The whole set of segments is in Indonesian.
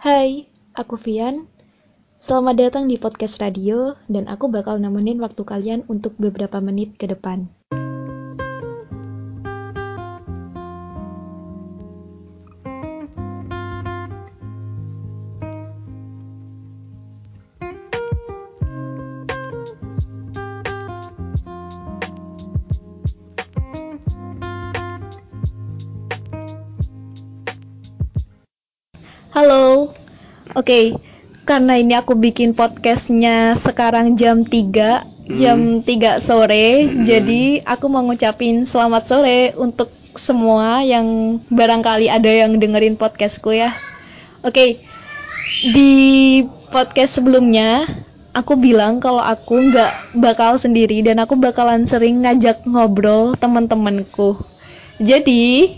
Hai, aku Vian. Selamat datang di podcast radio dan aku bakal nemenin waktu kalian untuk beberapa menit ke depan. Oke, karena ini aku bikin podcastnya sekarang jam 3, jam 3 sore. Jadi aku mau ngucapin selamat sore untuk semua yang barangkali ada yang dengerin podcastku ya. Oke, di podcast sebelumnya aku bilang kalau aku nggak bakal sendiri dan aku bakalan sering ngajak ngobrol teman-temanku. Jadi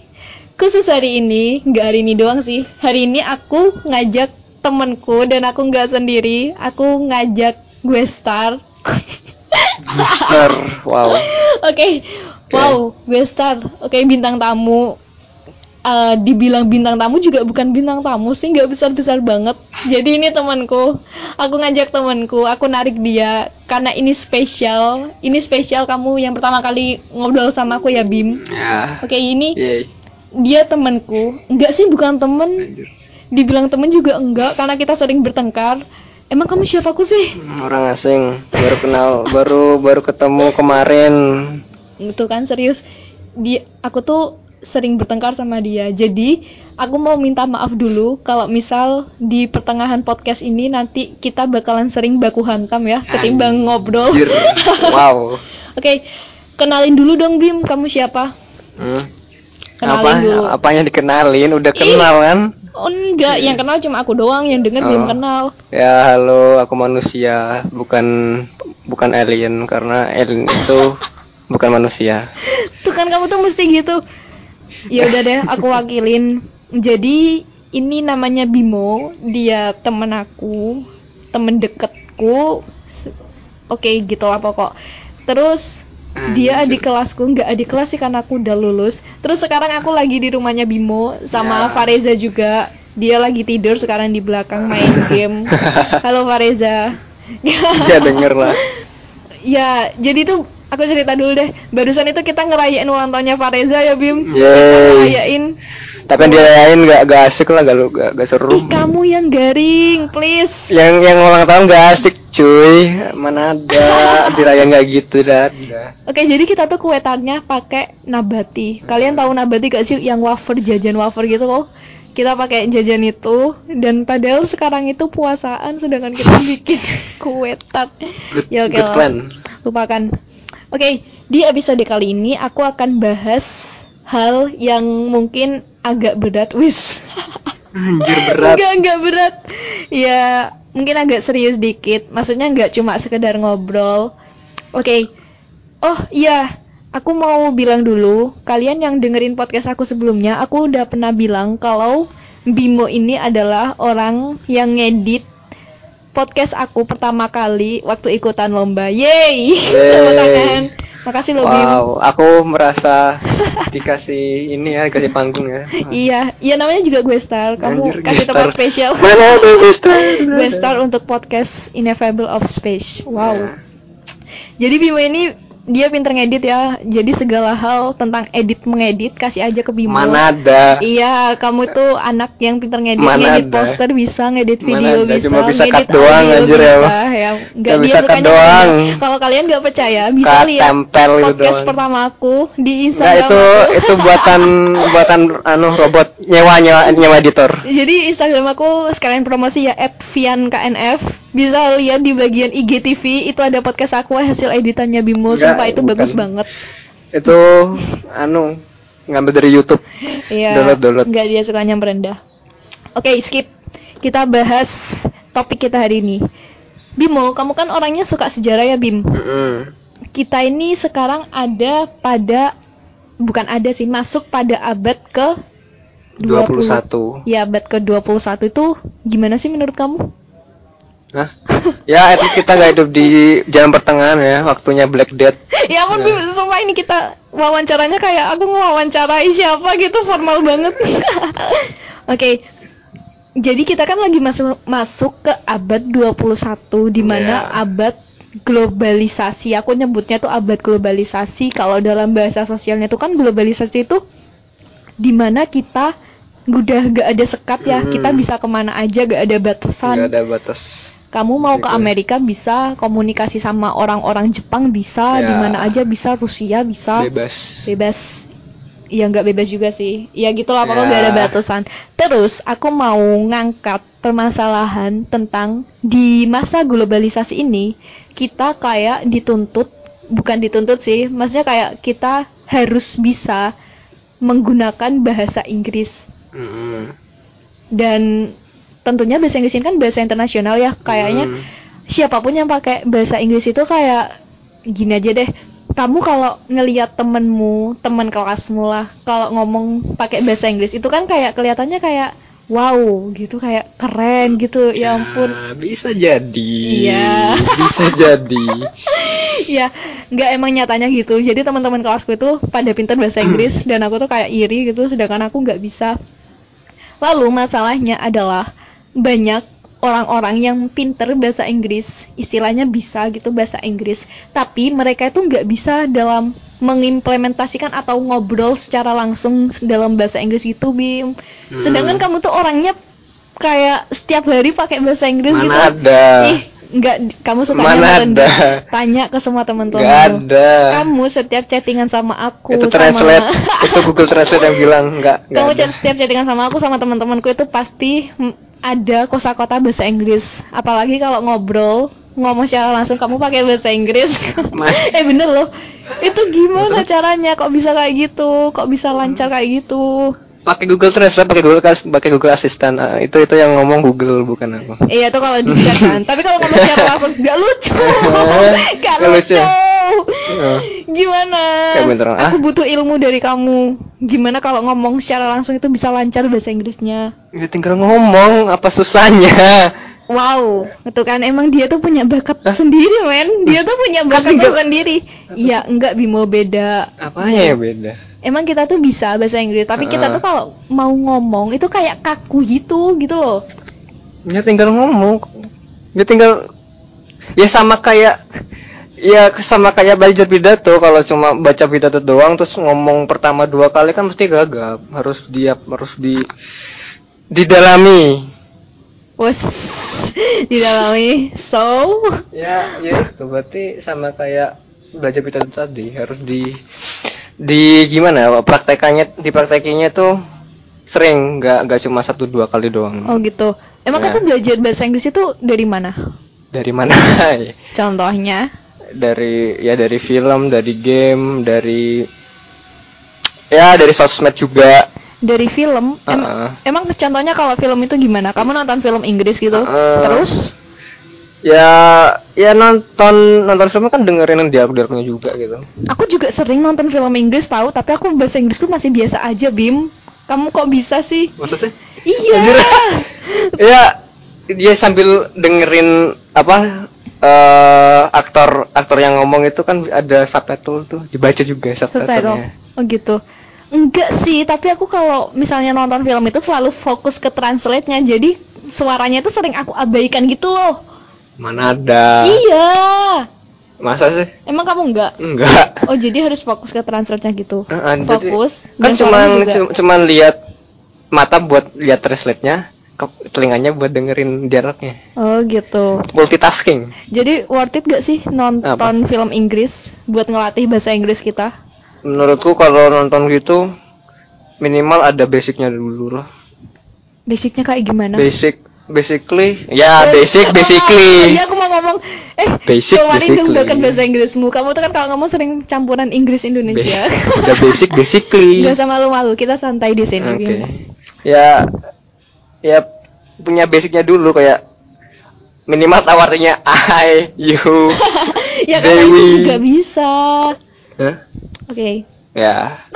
khusus hari ini nggak hari ini doang sih hari ini aku ngajak temenku dan aku nggak sendiri aku ngajak gue star Mister, wow. oke wow gue star oke bintang tamu. Eh, dibilang bintang tamu juga bukan bintang tamu sih nggak besar besar banget. Jadi ini temanku aku ngajak temanku aku narik dia karena ini spesial. Ini spesial kamu yang pertama kali ngobrol sama aku ya Bim. Ya. oke ini Yeay. dia temanku. Enggak sih bukan temen dibilang temen juga enggak karena kita sering bertengkar emang kamu siapaku sih Orang asing, baru kenal, baru baru ketemu kemarin. itu kan serius dia aku tuh sering bertengkar sama dia jadi aku mau minta maaf dulu kalau misal di pertengahan podcast ini nanti kita bakalan sering baku hantam ya ketimbang ngobrol. Wow. oke kenalin dulu dong Bim kamu siapa Hmm. Kenalin Apa? dulu. Apanya dikenalin? Udah kenal kan? oh enggak yang kenal cuma aku doang yang denger belum Oh. kenal Ya halo, aku manusia, bukan bukan alien karena alien itu bukan manusia. tuh kan kamu tuh mesti gitu ya udah deh aku wakilin jadi ini namanya Bimo dia temen aku temen deketku oke gitu lah pokok terus dia Anjir. adik kelasku nggak adik kelas sih karena aku udah lulus terus sekarang aku lagi di rumahnya Bimo sama Ya. Fareza juga dia lagi tidur sekarang di belakang main game halo Fareza Ya denger lah. Ya, jadi tuh aku cerita dulu deh. Barusan itu kita ngerayain ulang tahunnya Fareza ya, Bim. Yeay. ngerayain. Tapi yang dirayain gak, gak asik lah, gak, gak, gak seru. Ih, kamu yang garing, please. Yang yang ulang tahun gak asik cuy. Mana ada dirayain gak gitu dah. Oke, jadi kita tuh kue tartnya pakai nabati. Kalian tahu nabati gak sih yang wafer jajan wafer gitu kok? Kita pakai jajan itu dan padahal sekarang itu puasaan sedangkan kita bikin kue tart. Good, Ya oke lah. plan. lupakan. Oke, di episode kali ini aku akan bahas hal yang mungkin agak berat, wis. Anjir berat. Enggak, enggak berat. Ya, mungkin agak serius dikit. Maksudnya enggak cuma sekedar ngobrol. Oke. Oh, iya. Aku mau bilang dulu, kalian yang dengerin podcast aku sebelumnya, aku udah pernah bilang kalau Bimo ini adalah orang yang ngedit podcast aku pertama kali waktu ikutan lomba. Tepuk tangan. Makasih loh, Bim. Wow, aku merasa dikasih ini ya, dikasih panggung ya. Iya, iya namanya juga gue star. Kamu Anjir, kasih tempat spesial. Mana ada guest star? gue star untuk podcast Ineffable of Space. Wow. Ya. Jadi Bimo ini dia pinter ngedit ya. Jadi segala hal tentang edit mengedit kasih aja ke Bimo. Mana ada? Iya, kamu tuh anak yang pinter ngedit, Mana ngedit ada? poster bisa, ngedit Mana video ada? bisa, Cuma bisa ngedit cut doang, audio anjir, ya, bisa, Bang. ya. Nggak, dia bisa cut doang. Kalau kalian nggak percaya, bisa Cut, lihat tempel gitu podcast doang. pertama aku di Instagram. itu aku. itu buatan buatan anu robot nyewa nyewa nyewa editor. Jadi Instagram aku sekalian promosi ya @vianknf. Bisa lihat di bagian IGTV itu ada podcast aku hasil editannya Bimo. Enggak, Sumpah itu bukan. bagus banget. Itu anu ngambil dari YouTube. Iya. Download, download. Enggak dia sukanya merendah. Oke, skip. Kita bahas topik kita hari ini. Bimo, kamu kan orangnya suka sejarah ya, Bim. Mm-mm. Kita ini sekarang ada pada bukan ada sih, masuk pada abad ke 21. Ya, abad ke-21 itu gimana sih menurut kamu? Hah? Ya, at least kita nggak hidup di jalan pertengahan ya, waktunya Black Death. ya ampun, Bim, sumpah ini kita wawancaranya kayak aku ngewawancarai siapa gitu, formal banget. Oke, jadi kita kan lagi masuk masuk ke abad 21 di mana Iya. abad globalisasi. Aku nyebutnya tuh abad globalisasi. Kalau dalam bahasa sosialnya tuh kan globalisasi itu di mana kita udah gak ada sekat ya. Hmm. Kita bisa ke mana aja gak ada batasan. Nggak ada batas. Kamu mau ke Gitu. Amerika bisa, komunikasi sama orang-orang Jepang bisa, Ya. di mana aja bisa, Rusia bisa Bebas. bebas ya nggak bebas juga sih ya gitulah pokoknya nggak ada Ya. batasan terus aku mau ngangkat permasalahan tentang di masa globalisasi ini kita kayak dituntut bukan dituntut sih maksudnya kayak kita harus bisa menggunakan bahasa Inggris Mm-mm. dan tentunya bahasa Inggris ini kan bahasa internasional ya kayaknya Mm. siapa pun yang pakai bahasa Inggris itu kayak gini aja deh kamu kalau ngelihat temenmu teman kelasmu lah kalau ngomong pakai bahasa Inggris itu kan kayak kelihatannya kayak wow gitu kayak keren gitu ya ampun Ya, bisa jadi. Iya. Bisa jadi. ya nggak emang nyatanya gitu jadi teman-teman kelasku itu pada pintar bahasa Inggris dan aku tuh kayak iri gitu sedangkan aku nggak bisa lalu masalahnya adalah banyak orang-orang yang pinter bahasa Inggris istilahnya bisa gitu bahasa Inggris tapi mereka itu nggak bisa dalam mengimplementasikan atau ngobrol secara langsung dalam bahasa Inggris gitu Bim sedangkan Hmm. kamu tuh orangnya kayak setiap hari pakai bahasa Inggris gitu Mana ada? Ih, enggak kamu suka Mana ada? Tanya ke semua teman-teman. Nggak ada. Kamu setiap chattingan sama aku itu sama translate. itu Google Translate yang bilang enggak. Kamu chat setiap chattingan sama aku sama teman-temanku itu pasti ada kosakata bahasa Inggris. Apalagi kalau ngobrol ngomong secara langsung kamu pakai bahasa Inggris. Eh bener loh. Itu gimana caranya? Kok bisa kayak gitu? Kok bisa lancar kayak gitu? Pakai Google Translate, pakai Google pakai Google Assistant. Ah, itu itu yang ngomong Google bukan aku. Iya tuh kalau di kan. Tapi kalau ngomong secara langsung gak lucu. gak Nggak lucu. Oh. Gimana? Ah. Aku butuh ilmu dari kamu. Gimana kalau ngomong secara langsung itu bisa lancar bahasa Inggrisnya? Ya tinggal ngomong, apa susahnya? Wow, itu kan emang dia tuh punya bakat sendiri, men. Dia tuh punya bakat sendiri. Iya, enggak Bimo beda. Apanya ya beda? Emang kita tuh bisa bahasa Inggris, tapi kita tuh kalau mau ngomong itu kayak kaku gitu, gitu loh. Ya tinggal ngomong. Ya tinggal ya sama kayak ya sama kayak belajar pidato. Kalau cuma baca pidato doang terus ngomong pertama dua kali kan mesti gagap. Harus dia harus di didalami. Wes, didalami. So, ya ya itu. Berarti sama kayak belajar pidato tadi. Harus di di gimana ya praktekannya dipraktekinya tuh sering nggak nggak cuma satu dua kali doang oh gitu. Emang Ya. kamu belajar bahasa Inggris itu dari mana? dari mana Contohnya? dari ya dari film dari game dari ya dari sosmed juga Dari film? Em- Heeh. Emang contohnya kalau film itu gimana? Kamu nonton film Inggris gitu? Heeh. Terus? Ya ya nonton nonton film kan dengerin dialog dialognya juga gitu Aku juga sering nonton film Inggris tahu, tapi aku bahasa Inggrisku masih biasa aja, Bim. Kamu kok bisa sih? masa sih Iya. Anjir. ya dia sambil dengerin apa eh aktor aktor yang ngomong itu kan ada subtitle tuh dibaca juga Subtitle. subtitlenya Oh gitu. Enggak sih, tapi aku kalau misalnya nonton film itu selalu fokus ke translate-nya. Jadi suaranya itu sering aku abaikan gitu loh. Mana ada Iya. masa sih Emang kamu enggak? enggak Oh, jadi harus fokus ke translate-nya gitu. Heeh, jadi fokus. kan dan cuman cuman lihat mata buat lihat translate-nya telinganya buat dengerin dialognya Oh, gitu. multitasking Jadi worth it gak sih nonton Apa? film Inggris buat ngelatih bahasa Inggris kita? menurutku kalau nonton gitu minimal ada basicnya dulu lah Basicnya kayak gimana? basic basically. Ya Eh, basic oh, basically. Iya aku mau ngomong. Eh Basic, kemarin basically. menggunakan bahasa Inggrismu. Kamu tuh kan kalau ngomong sering campuran Inggris Indonesia. Udah basic basically. Gak usah malu-malu Kita santai di sini oke. Bim. ya ya punya basicnya dulu kayak minimal tahu artinya I you Ya itu Dewi. juga bisa. Hah? Oke. Ya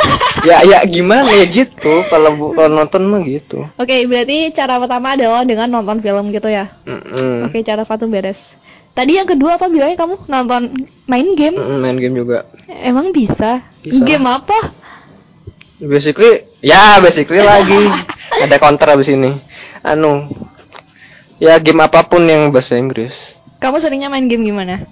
ya ya gimana ya gitu kalau bu- kalau nonton mah gitu Oke berarti cara pertama adalah dengan nonton film gitu ya Mm-mm. Oke cara satu beres Tadi yang kedua apa bilangnya kamu nonton main game? Mm-mm, main game juga Emang bisa? Bisa. Game apa? basically ya basically lagi ada counter abis ini anu ya game apa pun yang bahasa Inggris Kamu seringnya main game gimana?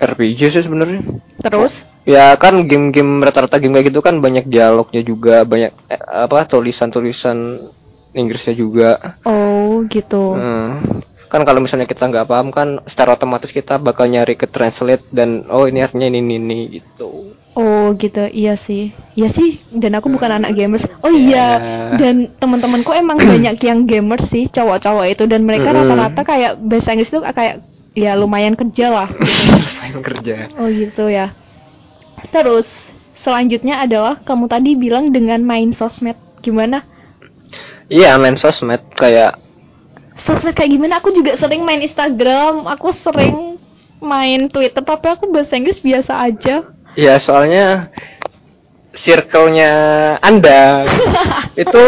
RPG sih sebenarnya Terus? ya kan game-game rata-rata game kayak gitu kan banyak dialognya juga banyak eh, apa tulisan-tulisan Inggrisnya juga Oh, gitu. Hmm. kan kalau misalnya kita nggak paham kan secara otomatis kita bakal nyari ke translate dan oh ini artinya ini ini, ini gitu Oh, gitu. Iya sih. Iya sih. Dan aku bukan anak gamers. Oh iya. Ya. Dan teman-temanku emang banyak yang gamers sih, cowok-cowok itu dan mereka rata-rata kayak bahasa Inggris itu kayak ya lumayan kerja lah. main kerja Oh gitu ya. Terus selanjutnya adalah kamu tadi bilang dengan main sosmed gimana? iya main sosmed kayak Sosmed kayak gimana? Aku juga sering main Instagram, aku sering main Twitter, tapi aku bahasa Inggris biasa aja. ya soalnya circle-nya anda itu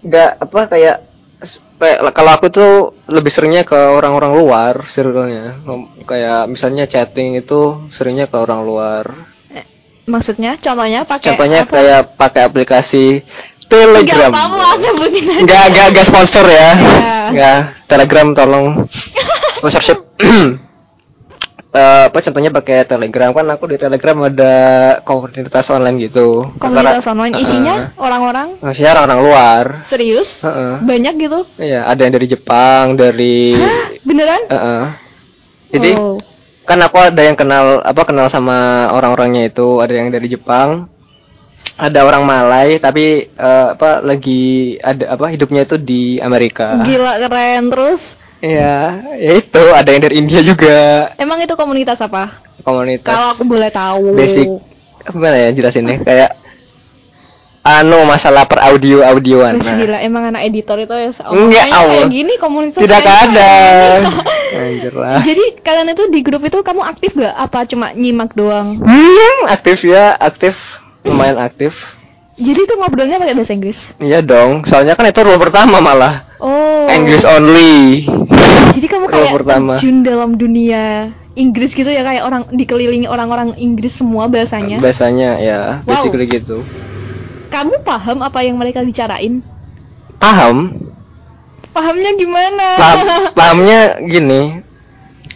nggak apa kayak- kalau aku tuh lebih seringnya ke orang-orang luar circle-nya. Kayak misalnya chatting itu seringnya ke orang luar. Maksudnya, contohnya pakai contohnya apa? kayak pakai aplikasi Telegram. Apa-apa sebutin aja. nggak nggak nggak sponsor ya. Iya. nggak Telegram tolong. Sponsorship Eh, apa contohnya pakai Telegram kan aku di Telegram ada komunitas online gitu Komunitas online isinya orang-orang maksudnya orang-orang luar serius? Heeh. Banyak gitu? iya ada yang dari Jepang dari Hah? Beneran? Heeh. jadi Oh. kan aku ada yang kenal apa kenal sama orang-orangnya itu ada yang dari Jepang ada orang Malay tapi eh, apa lagi ada apa hidupnya itu di Amerika Gila keren terus. Iya, ya itu ada yang dari India juga Emang itu komunitas apa? komunitas. Kalau aku boleh tahu. basic gimana ya jelasinnya kayak anu masalah per audio audioan. Nah, gila emang anak editor itu ya Enggak, kayak gini komunitas tidak ada. gini. Anjir lah. Jadi kalian itu di grup itu kamu aktif gak? Apa cuma nyimak doang? Hmm, aktif ya, aktif, lumayan aktif. Jadi itu ngobrolnya pakai bahasa Inggris. Iya dong, soalnya kan itu rule pertama malah. Oh. English only. Jadi kamu kayak pertama. terjun dalam dunia Inggris gitu ya kayak orang dikelilingi orang-orang Inggris semua bahasanya. Biasanya ya, Wow. basically gitu. Kamu paham apa yang mereka bicarain? Paham? Pahamnya gimana? Paham, pahamnya gini.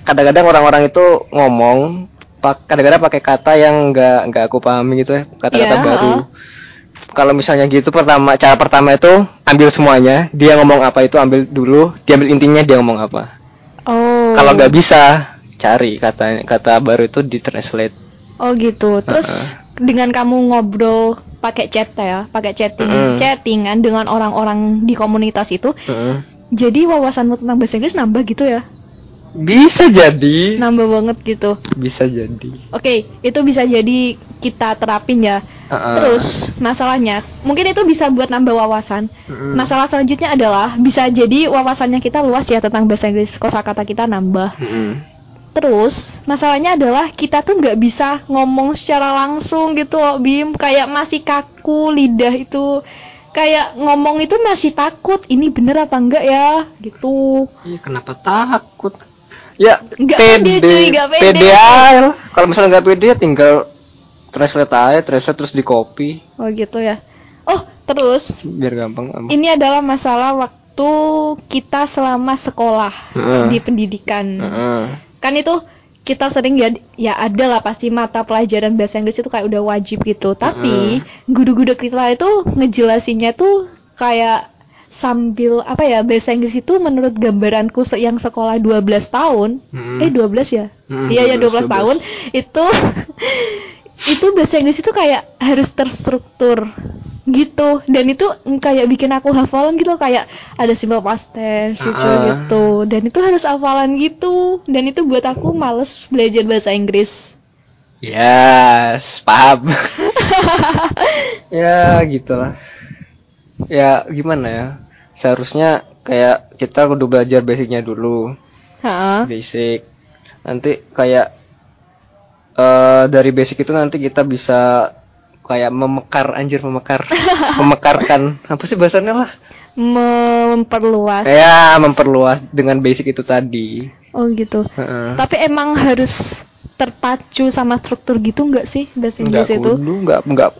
Kadang-kadang orang-orang itu ngomong kadang-kadang pakai kata yang nggak nggak aku pahami gitu ya, kata-kata Iya, baru. heeh. Kalau misalnya gitu pertama cara pertama itu ambil semuanya, dia ngomong apa itu ambil dulu, dia ambil intinya dia ngomong apa. Oh. Kalau nggak bisa cari kata kata baru itu di translate. Oh gitu. Terus Heeh. dengan kamu ngobrol pakai chat ya, pakai chatting, Mm. chattingan dengan orang-orang di komunitas itu, Heeh. jadi wawasanmu tentang bahasa Inggris nambah gitu ya? Bisa jadi, Nambah banget gitu. bisa jadi. Oke, itu bisa jadi kita terapin ya. Heeh. Terus masalahnya, mungkin itu bisa buat nambah wawasan. Heeh. Masalah selanjutnya adalah bisa jadi wawasannya kita luas ya tentang bahasa Inggris, kosakata kita nambah. Heeh. Terus masalahnya adalah kita tuh nggak bisa ngomong secara langsung gitu loh Bim, kayak masih kaku lidah itu. Kayak ngomong itu masih takut, ini bener apa enggak ya? Gitu. Iya, kenapa takut? Ya, Nggak pede, cuy, nggak pede. aja lah. Kalau misalnya nggak pede, ya tinggal translate aja, translate terus di copy, Oh gitu ya. Oh, terus biar gampang. am. ini adalah masalah waktu kita selama sekolah Heeh. di pendidikan. Heeh. Kan itu kita sering ya ya ada lah pasti mata pelajaran bahasa Inggris itu kayak udah wajib gitu. Tapi guru-guru kita itu ngejelasinnya tuh kayak sambil apa ya bahasa Inggris itu menurut gambaranku se- yang sekolah 12 tahun Mm-mm. eh 12 ya Mm, iya ya 12, 12, tahun itu itu bahasa Inggris itu kayak harus terstruktur gitu dan itu kayak bikin aku hafalan gitu kayak ada simple past tense future Ah. gitu dan itu harus hafalan gitu dan itu buat aku males belajar bahasa Inggris Yes, paham. ya, gitulah. Ya, gimana ya? Seharusnya kayak kita kudu belajar basicnya dulu. Heeh. basic. Nanti kayak eh dari basic itu nanti kita bisa kayak memekar anjir memekar. Memekarkan. Apa sih bahasanya lah? Memperluas. Ya memperluas dengan basic itu tadi. Oh gitu. Heeh. tapi emang harus terpacu sama struktur gitu nggak sih bahasa Inggris itu? kudu nggak nggak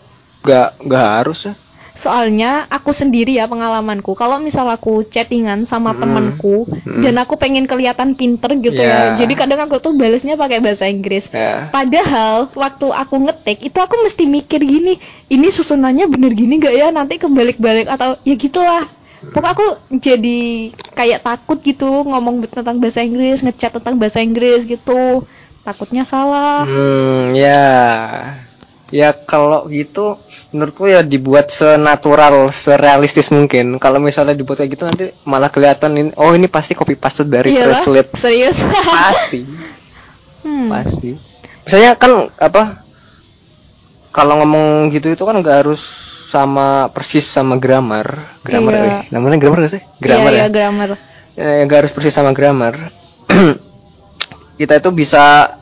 nggak nggak harus ya Soalnya aku sendiri ya pengalamanku, kalau misal aku chattingan sama Mm. temenku Mm. dan aku pengen kelihatan pinter gitu Yeah. ya. Jadi kadang aku tuh balesnya pakai bahasa Inggris. Ya. Padahal waktu aku ngetik itu aku mesti mikir gini, ini susunannya bener gini gak ya nanti kebalik-balik atau ya gitulah. Pokoknya aku jadi kayak takut gitu ngomong tentang bahasa Inggris, ngechat tentang bahasa Inggris gitu. Takutnya salah. Hmm, ya. Ya kalau gitu menurutku ya dibuat senatural, serealistis mungkin. Kalau misalnya dibuat kayak gitu nanti malah kelihatan ini oh ini pasti copy paste dari Iyalah, translate. serius. Pasti, Hmm. pasti. Misalnya kan apa? Kalau ngomong gitu itu kan nggak harus sama persis sama grammar. Grammar Iya. eh, namanya grammar gak sih? Grammar iya, ya. iya, grammar. Eh, nggak harus persis sama grammar. Kita itu bisa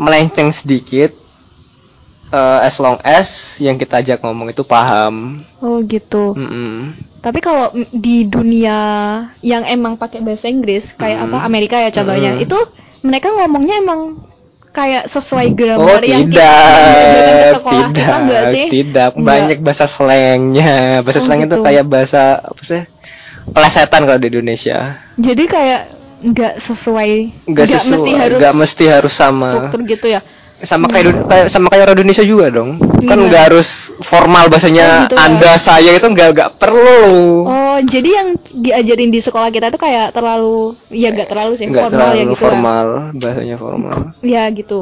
melenceng sedikit eh, as long as yang kita ajak ngomong itu paham. Oh gitu. Mm-mm. Tapi kalau di dunia yang emang pakai bahasa Inggris kayak Hmm. apa Amerika ya contohnya, Hmm. itu mereka ngomongnya emang kayak sesuai Oh grammar yang kita tidak, kita tidak, enggak sih? tidak. Enggak. Banyak bahasa slangnya. Bahasa Oh, slang itu gitu. kayak bahasa apa sih? Pelesetan kalau di Indonesia. Jadi kayak nggak sesuai, Nggak nggak sesuai, mesti harus nggak mesti harus sama. struktur gitu ya. Sama kayak kayak sama kayak orang Indonesia juga dong kan Gimana? nggak harus formal bahasanya Oh, gitu ya? anda saya itu nggak nggak perlu Oh, jadi yang diajarin di sekolah kita tuh kayak terlalu, ya nggak terlalu sih, nggak formal terlalu ya gitu lah. formal bahasanya formal Ya gitu.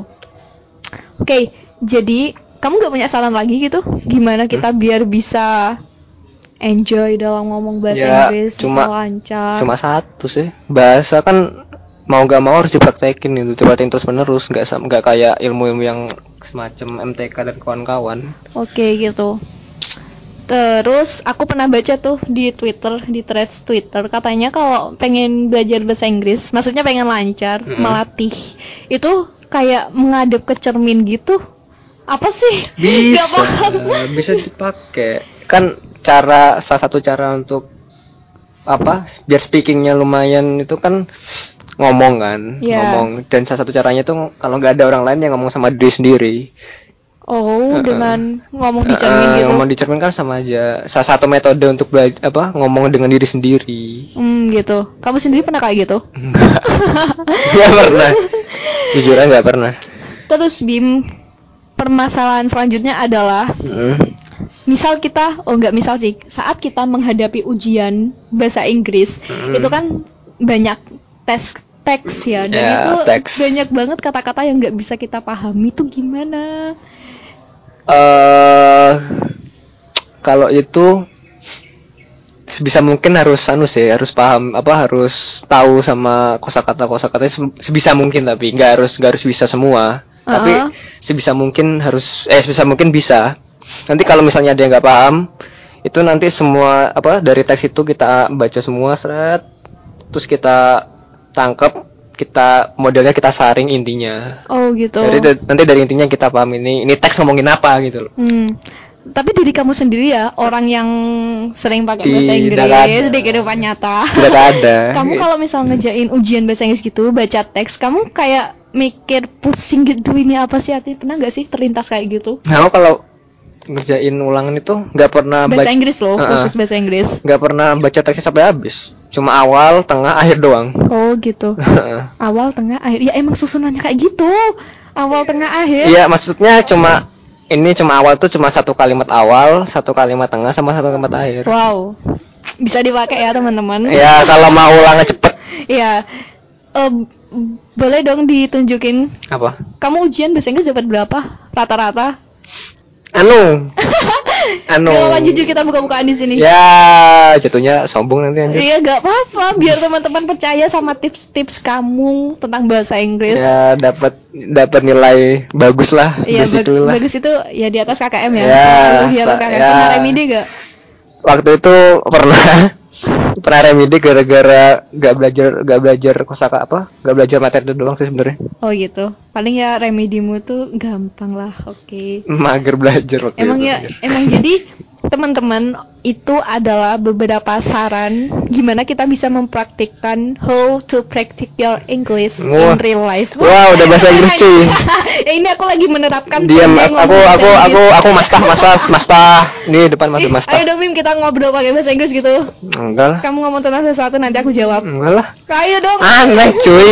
Oke, jadi kamu nggak punya saran lagi gitu? Gimana kita biar bisa enjoy dalam ngomong bahasa Ya, Inggris, cuma- lancar? cuma satu sih bahasa kan mau nggak mau harus dipraktekin itu dipraktekin terus menerus nggak nggak kayak ilmu-ilmu yang semacam MTK dan kawan-kawan Oke gitu. Terus aku pernah baca tuh di Twitter, di threads Twitter katanya kalau pengen belajar bahasa Inggris, maksudnya pengen lancar, Mm-mm. melatih, itu kayak menghadap ke cermin gitu. Apa sih? Bisa bisa dipakai kan cara salah satu cara untuk apa biar speakingnya lumayan itu kan ngomong kan Iya. ngomong dan salah satu caranya tuh kalau nggak ada orang lain yang ngomong sama diri sendiri Oh, Uh-uh. dengan ngomong di cermin Eh, gitu. ngomong di cermin kan sama aja salah satu metode untuk belajar apa ngomong dengan diri sendiri Hmm, gitu. Kamu sendiri pernah kayak gitu? Enggak. nggak pernah jujur aja nggak pernah Terus Bim, permasalahan selanjutnya adalah Mm. misal kita, oh enggak misal sih, saat kita menghadapi ujian bahasa Inggris, itu kan banyak tes teks ya, dan Ya, itu teks. banyak banget kata-kata yang nggak bisa kita pahami itu gimana? eh kalau itu sebisa mungkin harus anu sih harus paham apa harus tahu sama kosakata kosakata sebisa mungkin tapi nggak harus nggak harus bisa semua tapi Uh-uh. sebisa mungkin harus eh sebisa mungkin bisa nanti kalau misalnya ada yang nggak paham itu nanti semua apa dari teks itu kita baca semua seret terus kita tangkap kita modelnya kita saring intinya Oh gitu. jadi nanti dari intinya kita paham ini ini teks ngomongin apa gitu loh Hmm. Tapi diri kamu sendiri ya, orang yang sering pakai bahasa Tidak Inggris ada. di kehidupan nyata. tidak ada kamu kalau misal ngejain ujian bahasa Inggris gitu, baca teks, kamu kayak mikir pusing gitu ini apa sih artinya pernah nggak sih terlintas kayak gitu? Nah, kalau ngerjain ulangan itu nggak pernah Bahasa baca Inggris loh, Uh-uh. khusus bahasa Inggris. nggak pernah baca teksnya sampai habis cuma awal tengah akhir doang Oh gitu. Awal, tengah, akhir. Ya emang susunannya kayak gitu. Awal, tengah, akhir. iya maksudnya cuma ini cuma awal tuh cuma satu kalimat awal satu kalimat tengah sama satu kalimat akhir Wow. Bisa dipakai ya teman-teman. ya kalau mau ulangan cepet Iya. Em, boleh dong ditunjukin apa kamu ujian bahasa Inggris dapat berapa rata-rata? Anu anu apa jujur kita buka-bukaan di sini. ya jatuhnya sombong nanti anjir Iya gak apa-apa biar teman-teman percaya sama tips-tips kamu tentang bahasa Inggris. ya dapat dapat nilai bagus lah Iya bag- basic lah bagus itu ya di atas KKM ya. Ya, atas sa- KKM. ya. Pernah remedi gak? waktu itu pernah pernah remedi gara-gara gak belajar gak belajar kosaka apa gak belajar materi doang sih sebenarnya Oh gitu. Paling ya remedimu tuh gampang lah. Oke. mager belajar waktu Emang ya anjir. emang jadi teman-teman itu adalah beberapa saran gimana kita bisa mempraktikkan how to practice your English Wah. in real life. Wah, udah bahasa Inggris, cuy. ya ini aku lagi menerapkan Diam aku aku bahasa aku aku, aku mastah masas mastah. Nih depan mata Ih, mastah. ayo dong Bim kita ngobrol pakai bahasa Inggris gitu. Enggak lah. Kamu ngomong tentang sesuatu nanti aku jawab. Enggak lah. Ayo dong. Aneh cuy.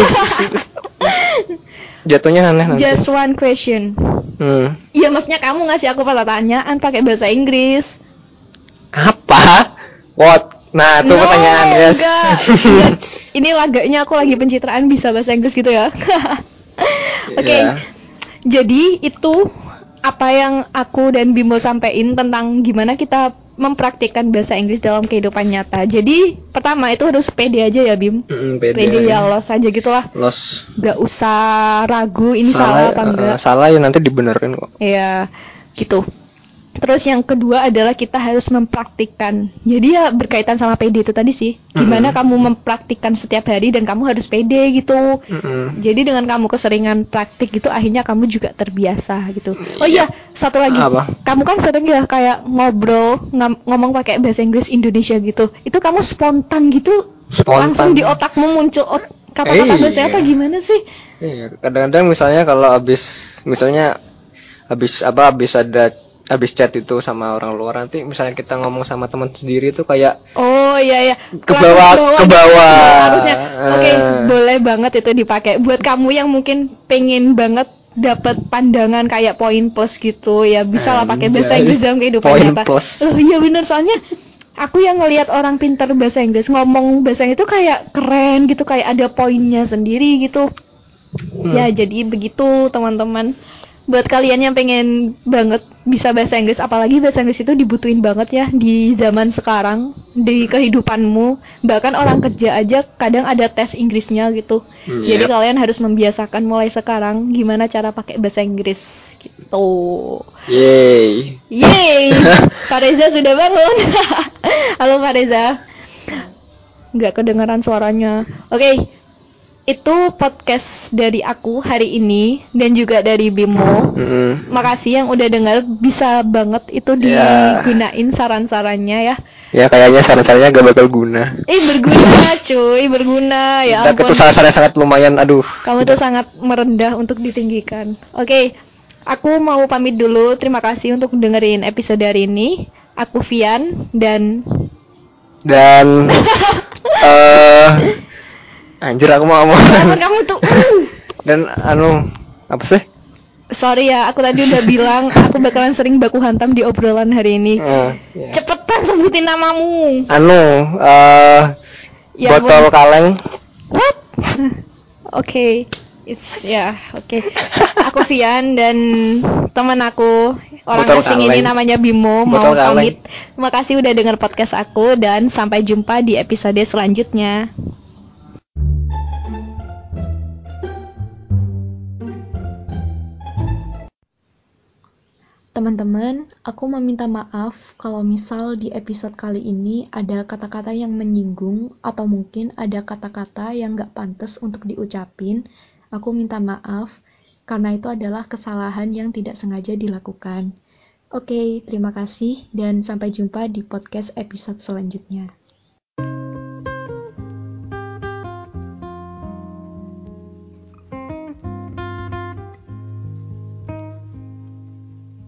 Jatuhnya aneh nanti. Just one question. Hmm. Iya maksudnya kamu ngasih aku pertanyaan pakai bahasa Inggris. Apa? What? Nah, itu No, pertanyaan, yes. Ini laganya aku lagi pencitraan bisa bahasa Inggris gitu ya. Oke. Iya. Jadi itu apa yang aku dan Bimo sampaikan tentang gimana kita mempraktikkan bahasa Inggris dalam kehidupan nyata. Jadi pertama itu harus pede aja ya Bim. Mm, pede. Pede ya los aja gitulah. Los. Gak usah ragu ini salah, apa eh, enggak. salah ya nanti dibenerin kok. Ya, gitu. Terus yang kedua adalah kita harus mempraktikkan. Jadi ya berkaitan sama PD itu tadi sih. Gimana Mm-mm. kamu mempraktikkan setiap hari dan kamu harus pede gitu. Mm-mm. Jadi dengan kamu keseringan praktik gitu akhirnya kamu juga terbiasa gitu. Oh iya, satu lagi. Apa? Kamu kan sering ya kayak ngobrol ngam- ngomong pakai bahasa Inggris Indonesia gitu. Itu kamu spontan gitu Spontan. langsung di otakmu muncul ot- kata-kata Iya. bahasa apa gimana sih? Iya, kadang-kadang misalnya kalau habis misalnya habis apa habis ada habis chat itu sama orang luar nanti misalnya kita ngomong sama teman sendiri itu kayak Oh iya iya. Ke bawah- ke bawah. Iya, harusnya. Oke, Eh. boleh banget itu dipakai. Buat kamu yang mungkin pengen banget dapat pandangan kayak poin plus gitu ya bisa lah pakai bahasa. Inggris dalam kehidupan Poin nyata. plus. Loh iya bener soalnya aku yang ngelihat orang pintar bahasa Inggris ngomong bahasa itu kayak keren gitu kayak ada poinnya sendiri gitu. Hmm. Ya jadi begitu teman-teman. Buat kalian yang pengen banget bisa bahasa Inggris, apalagi bahasa Inggris itu dibutuhin banget ya di zaman sekarang, di kehidupanmu. Bahkan orang kerja aja kadang ada tes Inggrisnya gitu. Hmm, Jadi yep. kalian harus membiasakan mulai sekarang gimana cara pakai bahasa Inggris gitu. Yeay. Yeay, Pak Reza sudah bangun. Halo Pak Reza. Nggak kedengaran suaranya. Oke, itu podcast dari aku hari ini dan juga dari Bimo. Mm-mm. Makasih yang udah dengar, bisa banget itu digunain saran-sarannya ya. Ya kayaknya saran-sarannya gak bakal guna. Eh berguna cuy, berguna ya Dan ampun. itu saran-saran sangat lumayan, aduh. Kamu tuh sangat merendah untuk ditinggikan. Oke, aku mau pamit dulu. Terima kasih untuk dengerin episode hari ini. Aku Vian dan Dan eh anjir aku mau ngomong. Kamu tuh. uh. Dan anu apa sih? Sorry ya, aku tadi udah bilang aku bakalan sering baku hantam di obrolan hari ini. Eh, ya. Cepetan sebutin namamu. Anu eh Ya botol ampun. kaleng. What? Oke, it's ya, oke. Aku Vian dan teman aku orang Botol asing ini kaleng. namanya Bimo mau Botol kaleng. pamit. Terima kasih udah denger podcast aku dan sampai jumpa di episode selanjutnya. Teman-teman, aku meminta maaf kalau misal di episode kali ini ada kata-kata yang menyinggung atau mungkin ada kata-kata yang gak pantas untuk diucapin. Aku minta maaf karena itu adalah kesalahan yang tidak sengaja dilakukan. Oke, terima kasih dan sampai jumpa di podcast episode selanjutnya.